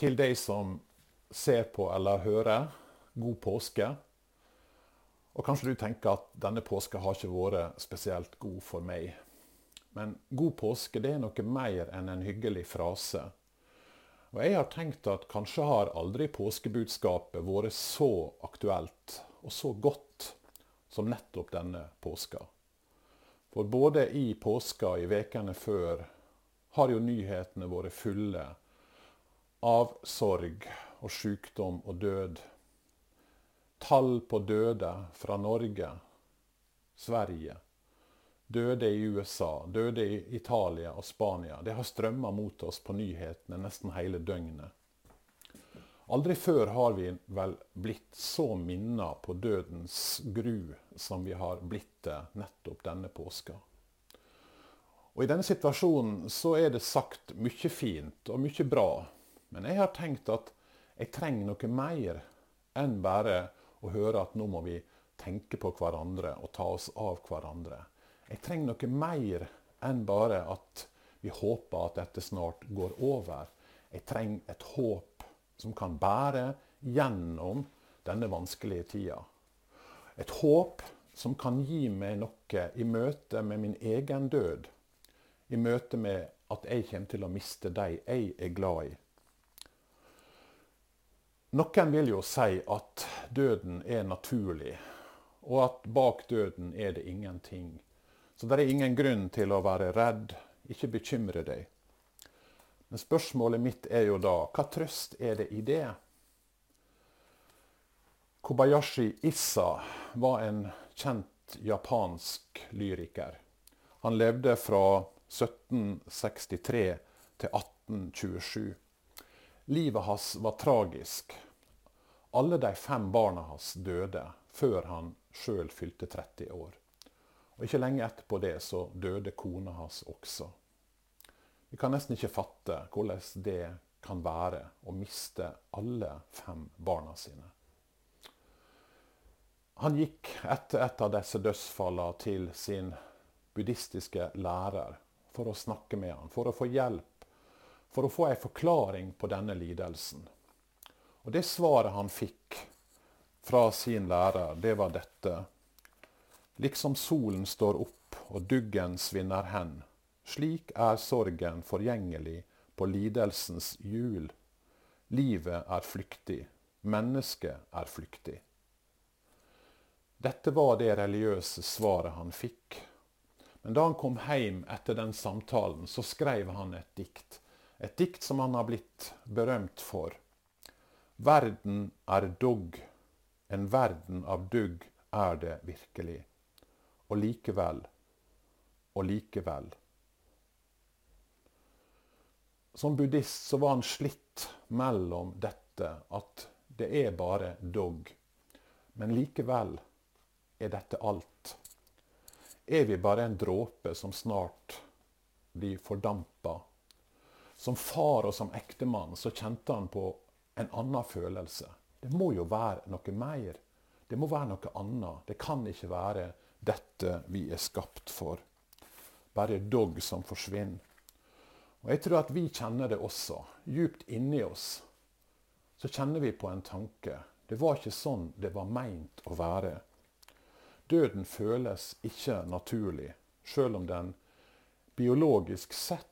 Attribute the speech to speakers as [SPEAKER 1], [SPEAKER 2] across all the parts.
[SPEAKER 1] til de som ser på eller hører, god påske. Og kanskje du tenker at denne påska har ikke vært spesielt god for meg. Men god påske det er noe mer enn en hyggelig frase. Og jeg har tenkt at kanskje har aldri påskebudskapet vært så aktuelt og så godt som nettopp denne påska. For både i påska og i ukene før har jo nyhetene vært fulle av sorg og sykdom og død. Tall på døde fra Norge, Sverige, døde i USA, døde i Italia og Spania. Det har strømma mot oss på nyhetene nesten hele døgnet. Aldri før har vi vel blitt så minna på dødens gru som vi har blitt det nettopp denne påska. Og I denne situasjonen så er det sagt mye fint og mye bra. Men jeg har tenkt at jeg trenger noe mer enn bare å høre at nå må vi tenke på hverandre og ta oss av hverandre. Jeg trenger noe mer enn bare at vi håper at dette snart går over. Jeg trenger et håp som kan bære gjennom denne vanskelige tida. Et håp som kan gi meg noe i møte med min egen død. I møte med at jeg kommer til å miste de jeg er glad i. Noen vil jo si at døden er naturlig, og at bak døden er det ingenting. Så det er ingen grunn til å være redd. Ikke bekymre deg. Men spørsmålet mitt er jo da hva trøst er det i det? Kobayashi Issa var en kjent japansk lyriker. Han levde fra 1763 til 1827. Livet hans var tragisk. Alle de fem barna hans døde før han sjøl fylte 30 år. Og Ikke lenge etterpå det så døde kona hans også. Vi kan nesten ikke fatte hvordan det kan være å miste alle fem barna sine. Han gikk etter et av disse dødsfallene til sin buddhistiske lærer for å snakke med han, for å få hjelp, for å få ei forklaring på denne lidelsen. Og det svaret han fikk fra sin lærer, det var dette. Liksom solen står opp og duggen svinner hen, slik er sorgen forgjengelig på lidelsens hjul. Livet er flyktig, mennesket er flyktig. Dette var det religiøse svaret han fikk. Men da han kom hjem etter den samtalen, så skrev han et dikt. Et dikt som han har blitt berømt for. Verden er dugg, en verden av dugg er det virkelig og likevel, og likevel. Som buddhist så var han slitt mellom dette at det er bare dugg. Men likevel er dette alt. Er vi bare en dråpe som snart blir fordampa? Som far og som ektemann så kjente han på en annen følelse. Det må jo være noe mer. Det må være noe annet. Det kan ikke være dette vi er skapt for. Bare dog som forsvinner. Og Jeg tror at vi kjenner det også. Djupt inni oss så kjenner vi på en tanke. Det var ikke sånn det var meint å være. Døden føles ikke naturlig, sjøl om den biologisk sett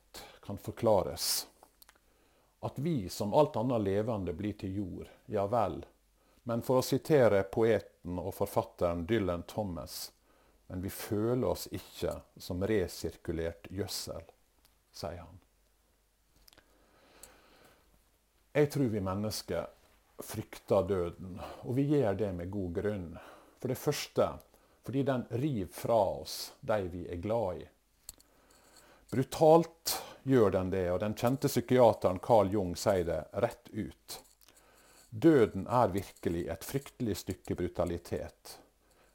[SPEAKER 1] kan forklares. At vi som alt annet levende blir til jord, ja vel. Men for å sitere poeten og forfatteren Dylan Thomas men vi føler oss ikke som resirkulert gjødsel, sier han. Jeg tror vi mennesker frykter døden, og vi gjør det med god grunn. For det første fordi den river fra oss de vi er glad i. Brutalt gjør den det, og den kjente psykiateren Carl Jung sier det rett ut. Døden er virkelig et fryktelig stykke brutalitet.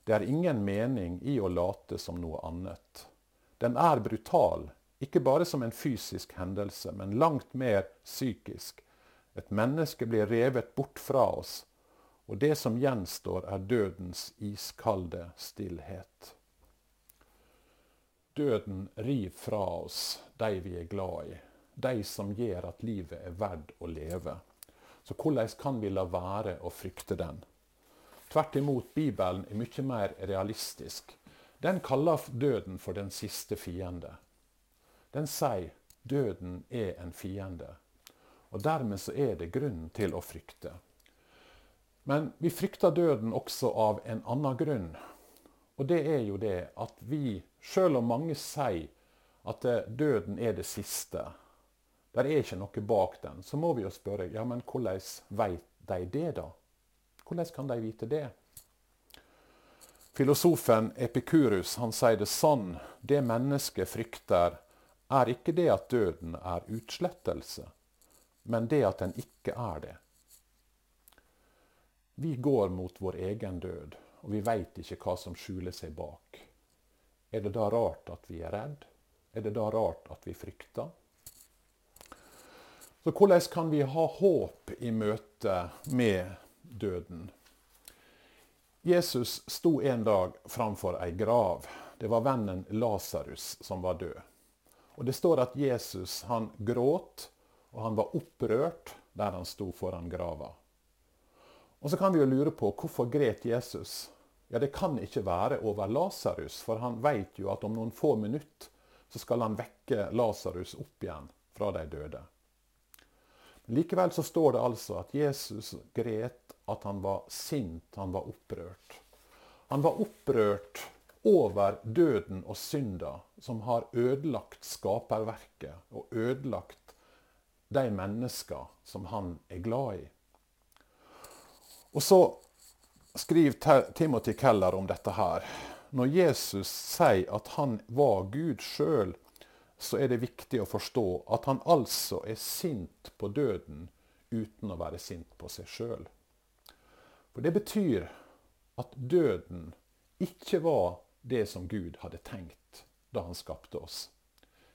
[SPEAKER 1] Det er ingen mening i å late som noe annet. Den er brutal, ikke bare som en fysisk hendelse, men langt mer psykisk. Et menneske blir revet bort fra oss, og det som gjenstår, er dødens iskalde stillhet. Døden river fra oss de vi er glad i, de som gjør at livet er verdt å leve. Så hvordan kan vi la være å frykte den? Tvert imot, Bibelen er mye mer realistisk. Den kaller døden for den siste fiende. Den sier døden er en fiende. Og dermed så er det grunn til å frykte. Men vi frykter døden også av en annen grunn. Og det er jo det at vi, selv om mange sier at døden er det siste, der er ikke noe bak den, så må vi jo spørre ja, men hvordan vet de det, da? Hvordan kan de vite det? Filosofen Epikurus han sier det sånn det mennesket frykter, er ikke det at døden er utslettelse, men det at den ikke er det. Vi går mot vår egen død, og vi veit ikke hva som skjuler seg bak. Er det da rart at vi er redd? Er det da rart at vi frykter? Så hvordan kan vi ha håp i møte med døden? Jesus sto en dag framfor ei grav. Det var vennen Lasarus som var død. Og Det står at Jesus han gråt, og han var opprørt der han sto foran grava. Og Så kan vi jo lure på hvorfor gret Jesus? Ja, Det kan ikke være over Lasarus, for han vet jo at om noen få minutter så skal han vekke Lasarus opp igjen fra de døde. Likevel så står det altså at Jesus gret at han var sint, han var opprørt. Han var opprørt over døden og synda som har ødelagt skaperverket og ødelagt de mennesker som han er glad i. Og så skriver Timothy Keller om dette her. Når Jesus sier at han var Gud sjøl, så er det viktig å forstå at han altså er sint på døden uten å være sint på seg sjøl. For det betyr at døden ikke var det som Gud hadde tenkt da han skapte oss.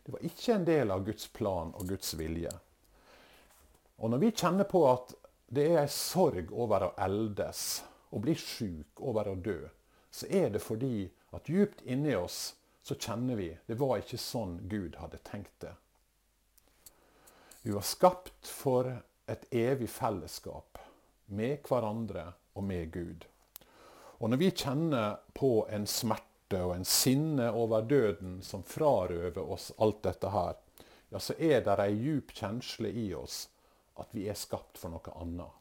[SPEAKER 1] Det var ikke en del av Guds plan og Guds vilje. Og når vi kjenner på at det er ei sorg over å eldes og bli sjuk, over å dø, så er det fordi at djupt inni oss så kjenner vi det var ikke sånn Gud hadde tenkt det. Vi var skapt for et evig fellesskap med hverandre og med Gud. Og når vi kjenner på en smerte og en sinne over døden som frarøver oss alt dette her, ja, så er det ei djup kjensle i oss at vi er skapt for noe annet.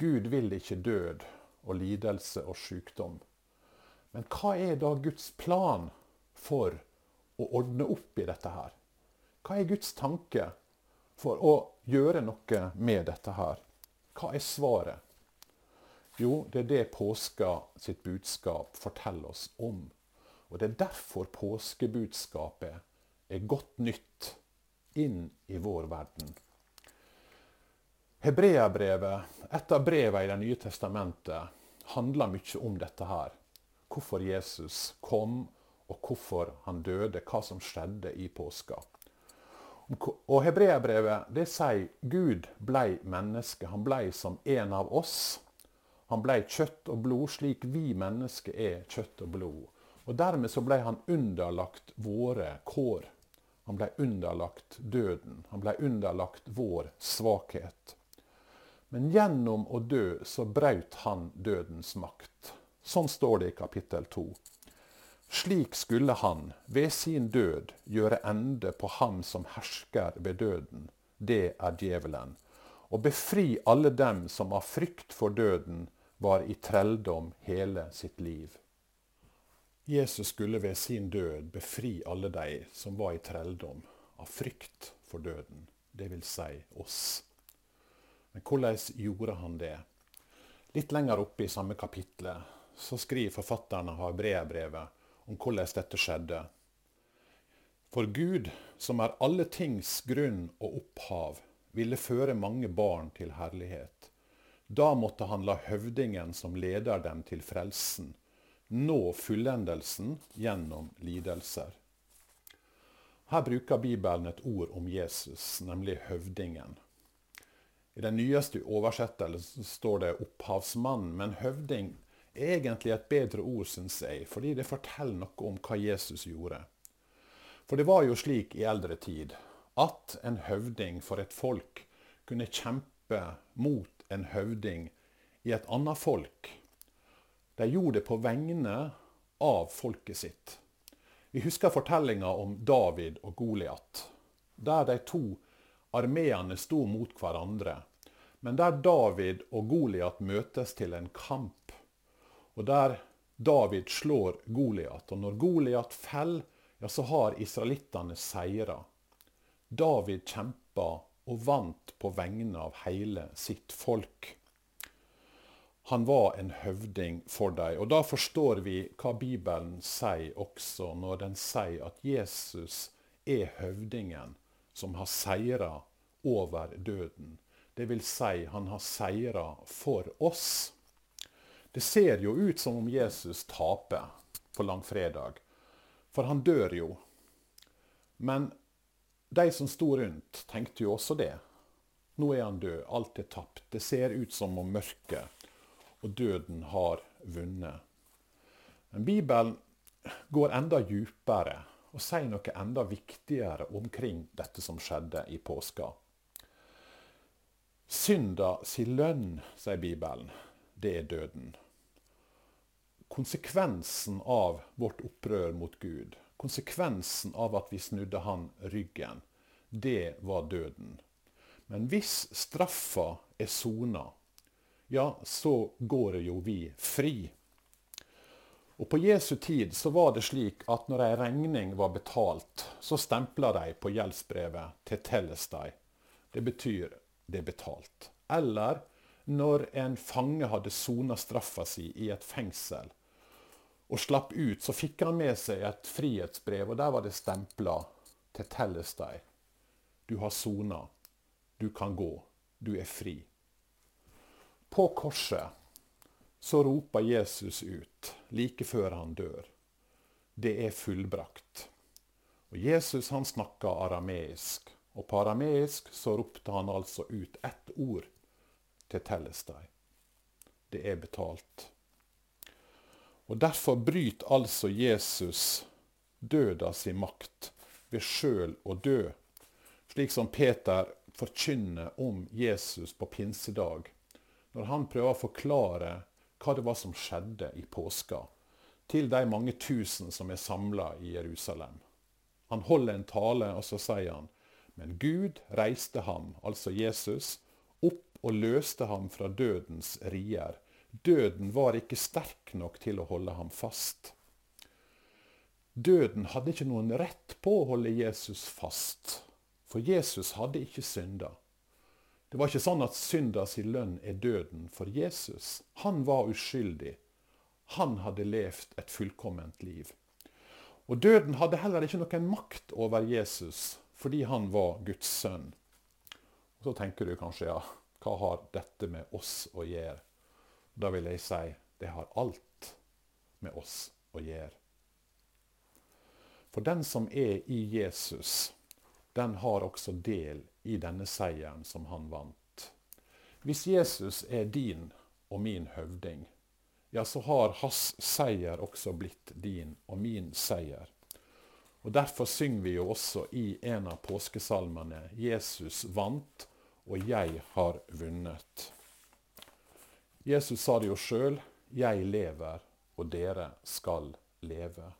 [SPEAKER 1] Gud vil ikke død og lidelse og sykdom. Men hva er da Guds plan for å ordne opp i dette her? Hva er Guds tanke for å gjøre noe med dette her? Hva er svaret? Jo, det er det påska sitt budskap forteller oss om. Og det er derfor påskebudskapet er godt nytt inn i vår verden. Hebreabrevet, et av brevene i Det nye testamentet, handler mye om dette her. Hvorfor Jesus kom, og hvorfor han døde. Hva som skjedde i påska. Og Hebreabrevet det sier Gud blei menneske. Han blei som en av oss. Han blei kjøtt og blod, slik vi mennesker er kjøtt og blod. Og Dermed så blei han underlagt våre kår. Han blei underlagt døden. Han blei underlagt vår svakhet. Men gjennom å dø så brøt han dødens makt. Sånn står det i kapittel 2. Slik skulle han ved sin død gjøre ende på ham som hersker ved døden, det er djevelen, og befri alle dem som av frykt for døden var i trelldom hele sitt liv. Jesus skulle ved sin død befri alle de som var i trelldom av frykt for døden, vil si oss. Men hvordan gjorde han det? Litt lenger oppe i samme kapittel så skriver forfatteren av brevbrevet om hvordan dette skjedde. For Gud, som er alle tings grunn og opphav, ville føre mange barn til herlighet. Da måtte han la høvdingen som leder dem til frelsen, nå fullendelsen gjennom lidelser. Her bruker Bibelen et ord om Jesus, nemlig høvdingen. I den nyeste oversettelsen står det 'opphavsmann', men høvding er egentlig et bedre ord, syns jeg, fordi det forteller noe om hva Jesus gjorde. For det var jo slik i eldre tid at en høvding for et folk kunne kjempe mot en høvding i et annet folk. De gjorde det på vegne av folket sitt. Vi husker fortellinga om David og Goliat, der de to armeene sto mot hverandre. Men der David og Goliat møtes til en kamp, og der David slår Goliat. Og når Goliat faller, ja, så har israelittene seira. David kjempa og vant på vegne av hele sitt folk. Han var en høvding for dem. Og da forstår vi hva Bibelen sier også, når den sier at Jesus er høvdingen som har seira over døden. Det vil si, han har seira for oss. Det ser jo ut som om Jesus taper på langfredag, for han dør jo. Men de som sto rundt, tenkte jo også det. Nå er han død, alt er tapt. Det ser ut som om mørket og døden har vunnet. Men Bibelen går enda djupere og sier noe enda viktigere omkring dette som skjedde i påska. Synda si lønn, sier Bibelen, det er døden. Konsekvensen av vårt opprør mot Gud, konsekvensen av at vi snudde han ryggen, det var døden. Men hvis straffa er sona, ja, så går jo vi fri. Og På Jesu tid så var det slik at når ei regning var betalt, så stempla de på gjeldsbrevet til Tellestai. Det betyr det er betalt. Eller når en fange hadde sona straffa si i et fengsel og slapp ut, så fikk han med seg et frihetsbrev, og der var det stempla til Tellestai. Du har sona. Du kan gå. Du er fri. På korset så roper Jesus ut like før han dør. Det er fullbrakt. Og Jesus han snakka arameisk, og på arameisk så ropte han altså ut ett ord til Tellestai. Det er betalt. Og Derfor bryter altså Jesus døda si makt ved sjøl å dø, slik som Peter forkynner om Jesus på pinsedag når han prøver å forklare hva det var som skjedde i påska, til de mange tusen som er samla i Jerusalem. Han holder en tale, og så sier han men Gud reiste ham, altså Jesus, opp og løste ham fra dødens rier. Døden var ikke sterk nok til å holde ham fast. Døden hadde ikke noen rett på å holde Jesus fast, for Jesus hadde ikke synda. Det var ikke sånn at syndas si lønn er døden for Jesus. Han var uskyldig. Han hadde levd et fullkomment liv. Og døden hadde heller ikke noen makt over Jesus fordi han var Guds sønn. Og så tenker du kanskje ja, hva har dette med oss å gjøre? Da vil jeg si det har alt med oss å gjøre. For den som er i Jesus, den har også del i denne seieren som han vant. Hvis Jesus er din og min høvding, ja, så har hans seier også blitt din og min seier. Og Derfor synger vi jo også i en av påskesalmene 'Jesus vant, og jeg har vunnet'. Jesus sa det jo sjøl 'Jeg lever, og dere skal leve'.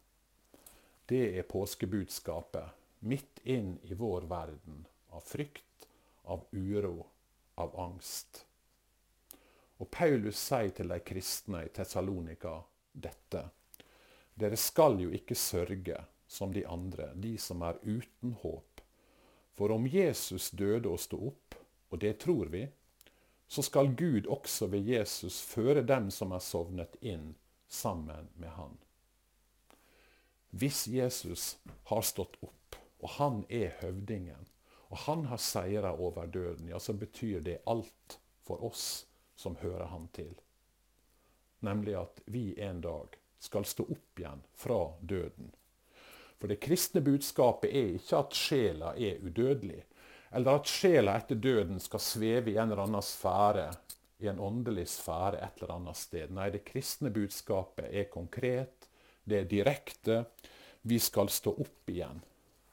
[SPEAKER 1] Det er påskebudskapet midt inn i vår verden av frykt, av uro, av angst. Og Paulus sier til de kristne i Tessalonika dette. Dere skal jo ikke sørge som de andre, de som er uten håp. For om Jesus døde og sto opp, og det tror vi, så skal Gud også ved Jesus føre dem som er sovnet inn, sammen med Han. Hvis Jesus har stått opp, og han er høvdingen. Og han har seira over døden. Ja, så betyr det alt for oss som hører han til. Nemlig at vi en dag skal stå opp igjen fra døden. For det kristne budskapet er ikke at sjela er udødelig, eller at sjela etter døden skal sveve i en eller annen sfære, i en åndelig sfære et eller annet sted. Nei, det kristne budskapet er konkret, det er direkte. Vi skal stå opp igjen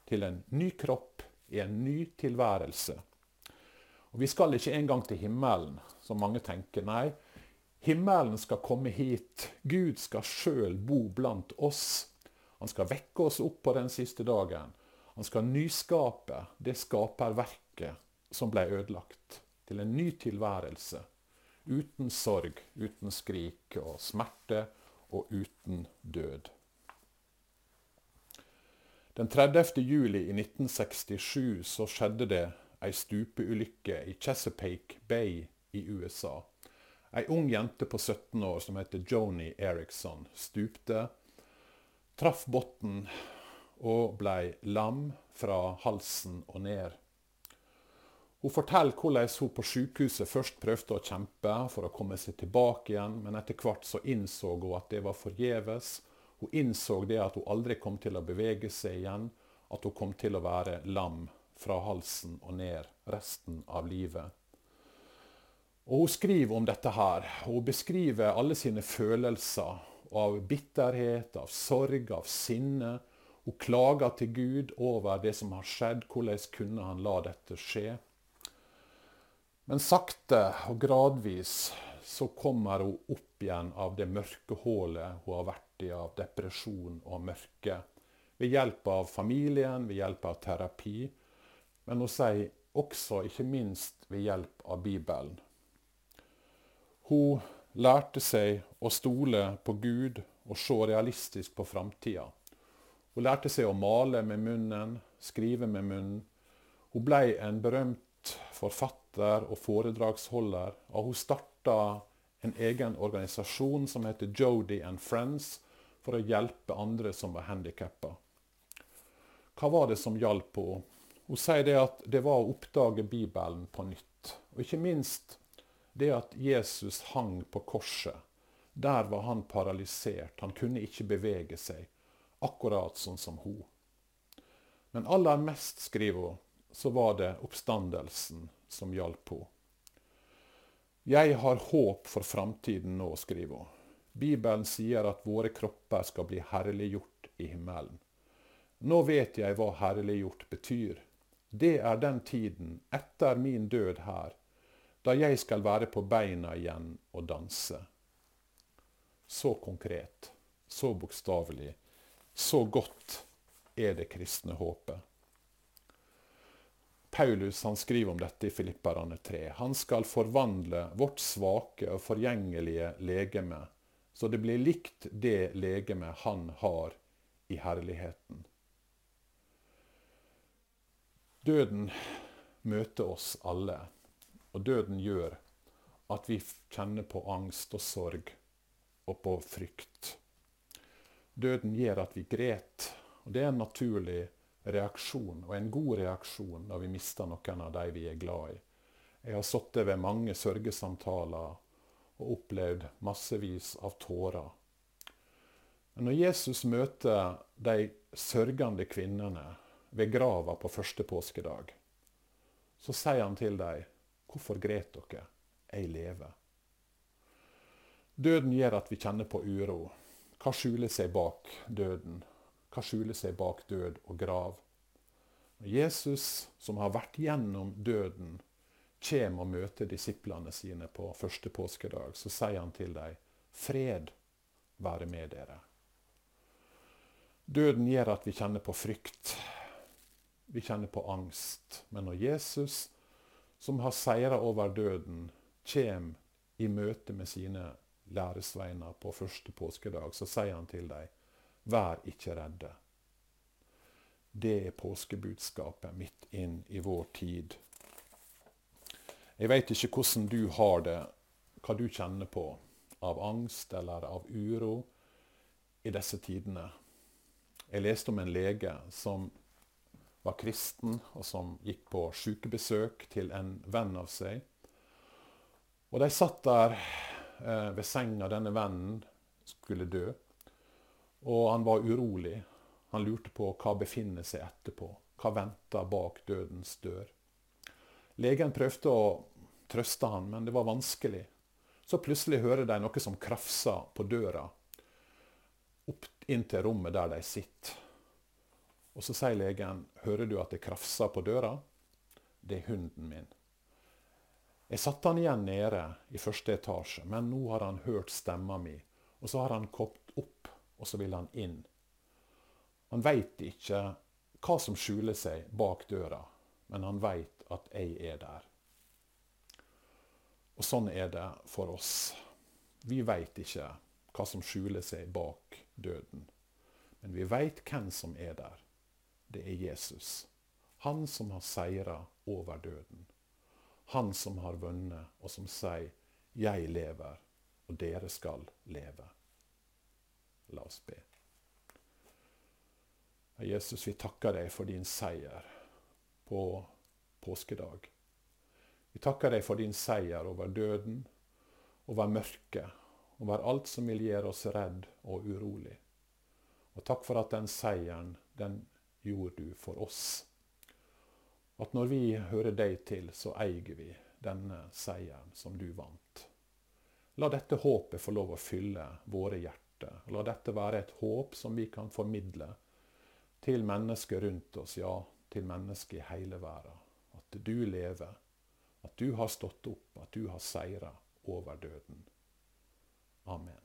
[SPEAKER 1] til en ny kropp i en ny tilværelse. Og Vi skal ikke engang til himmelen, som mange tenker. Nei, himmelen skal komme hit. Gud skal sjøl bo blant oss. Han skal vekke oss opp på den siste dagen. Han skal nyskape det skaperverket som ble ødelagt, til en ny tilværelse. Uten sorg, uten skrik og smerte og uten død. Den 30. juli i 1967 så skjedde det ei stupeulykke i Chesapeake Bay i USA. Ei ung jente på 17 år som heter Joni Eriksson, stupte, traff bunnen og blei lam fra halsen og ned. Hun forteller hvordan hun på sykehuset først prøvde å kjempe for å komme seg tilbake igjen, men etter hvert så innså hun at det var forgjeves, hun innså det at hun aldri kom til å bevege seg igjen, at hun kom til å være lam fra halsen og ned resten av livet. Og Hun skriver om dette her. Hun beskriver alle sine følelser av bitterhet, av sorg, av sinne. Hun klager til Gud over det som har skjedd. Hvordan kunne han la dette skje? Men sakte og gradvis så kommer hun opp igjen av det mørke hullet hun har vært i av depresjon og mørke. Ved hjelp av familien, ved hjelp av terapi. Men hun sier også, ikke minst, ved hjelp av Bibelen. Hun lærte seg å stole på Gud og se realistisk på framtida. Hun lærte seg å male med munnen, skrive med munnen. Hun ble en berømt forfatter og foredragsholder, og hun starta en egen organisasjon som heter Jodi and Friends, for å hjelpe andre som var handikappa. Hva var det som hjalp henne? Hun sier det at det var å oppdage Bibelen på nytt. Og ikke minst det at Jesus hang på korset. Der var han paralysert. Han kunne ikke bevege seg. Akkurat sånn som hun. Men aller mest, skriver hun, så var det oppstandelsen som hjalp henne. Jeg har håp for framtiden nå, skriver hun. Bibelen sier at våre kropper skal bli herliggjort i himmelen. Nå vet jeg hva herliggjort betyr. Det er den tiden, etter min død her, da jeg skal være på beina igjen og danse. Så konkret, så bokstavelig, så godt er det kristne håpet. Paulus han skriver om dette i Filipperne 3. Han skal forvandle vårt svake og forgjengelige legeme, så det blir likt det legeme han har i herligheten. Døden møter oss alle, og døden gjør at vi kjenner på angst og sorg og på frykt. Døden gjør at vi gret, og det er en naturlig reaksjon, og en god reaksjon når vi mister noen av de vi er glad i. Jeg har sittet ved mange sørgesamtaler og opplevd massevis av tårer. Men når Jesus møter de sørgende kvinnene ved grava på første påskedag, så sier han til dem, 'Hvorfor gret dere? Jeg lever.' Døden gjør at vi kjenner på uro. Hva skjuler seg bak døden? Hva skjuler seg bak død og grav? Jesus, som har vært gjennom døden, kommer og møter disiplene sine på første påskedag, så sier han til dem, 'Fred være med dere'. Døden gjør at vi kjenner på frykt. Vi kjenner på angst. Men når Jesus, som har seira over døden, kommer i møte med sine læresveiner på første påskedag, så sier han til dem, Vær ikke redde. Det er påskebudskapet midt inn i vår tid. Jeg veit ikke hvordan du har det, hva du kjenner på av angst eller av uro i disse tidene. Jeg leste om en lege som var kristen, og som gikk på sykebesøk til en venn av seg. Og de satt der eh, ved senga denne vennen skulle dø. Og han var urolig. Han lurte på hva befinner seg etterpå. Hva venter bak dødens dør? Legen prøvde å trøste han, men det var vanskelig. Så plutselig hører de noe som krafser på døra opp inn til rommet der de sitter. Og så sier legen, 'Hører du at det krafser på døra?' 'Det er hunden min.' Jeg satte han igjen nede i første etasje, men nå har han hørt stemma mi, og så har han kommet opp, og så vil han inn. Han veit ikke hva som skjuler seg bak døra, men han veit at jeg er der. Og sånn er det for oss. Vi veit ikke hva som skjuler seg bak døden, men vi veit hvem som er der. Det er Jesus. Han som har seira over døden. Han som har vunnet, og som sier 'Jeg lever, og dere skal leve'. La oss be. Jesus, vi takker deg for din seier på påskedag. Vi takker deg for din seier over døden, over mørket, over alt som vil gjøre oss redd og urolig. Og takk for at den seieren, den gjorde du for oss. At når vi hører deg til, så eier vi denne seieren som du vant. La dette håpet få lov å fylle våre hjerter. La dette være et håp som vi kan formidle til mennesker rundt oss, ja, til mennesker i hele verden. At du lever, at du har stått opp, at du har seira over døden. Amen.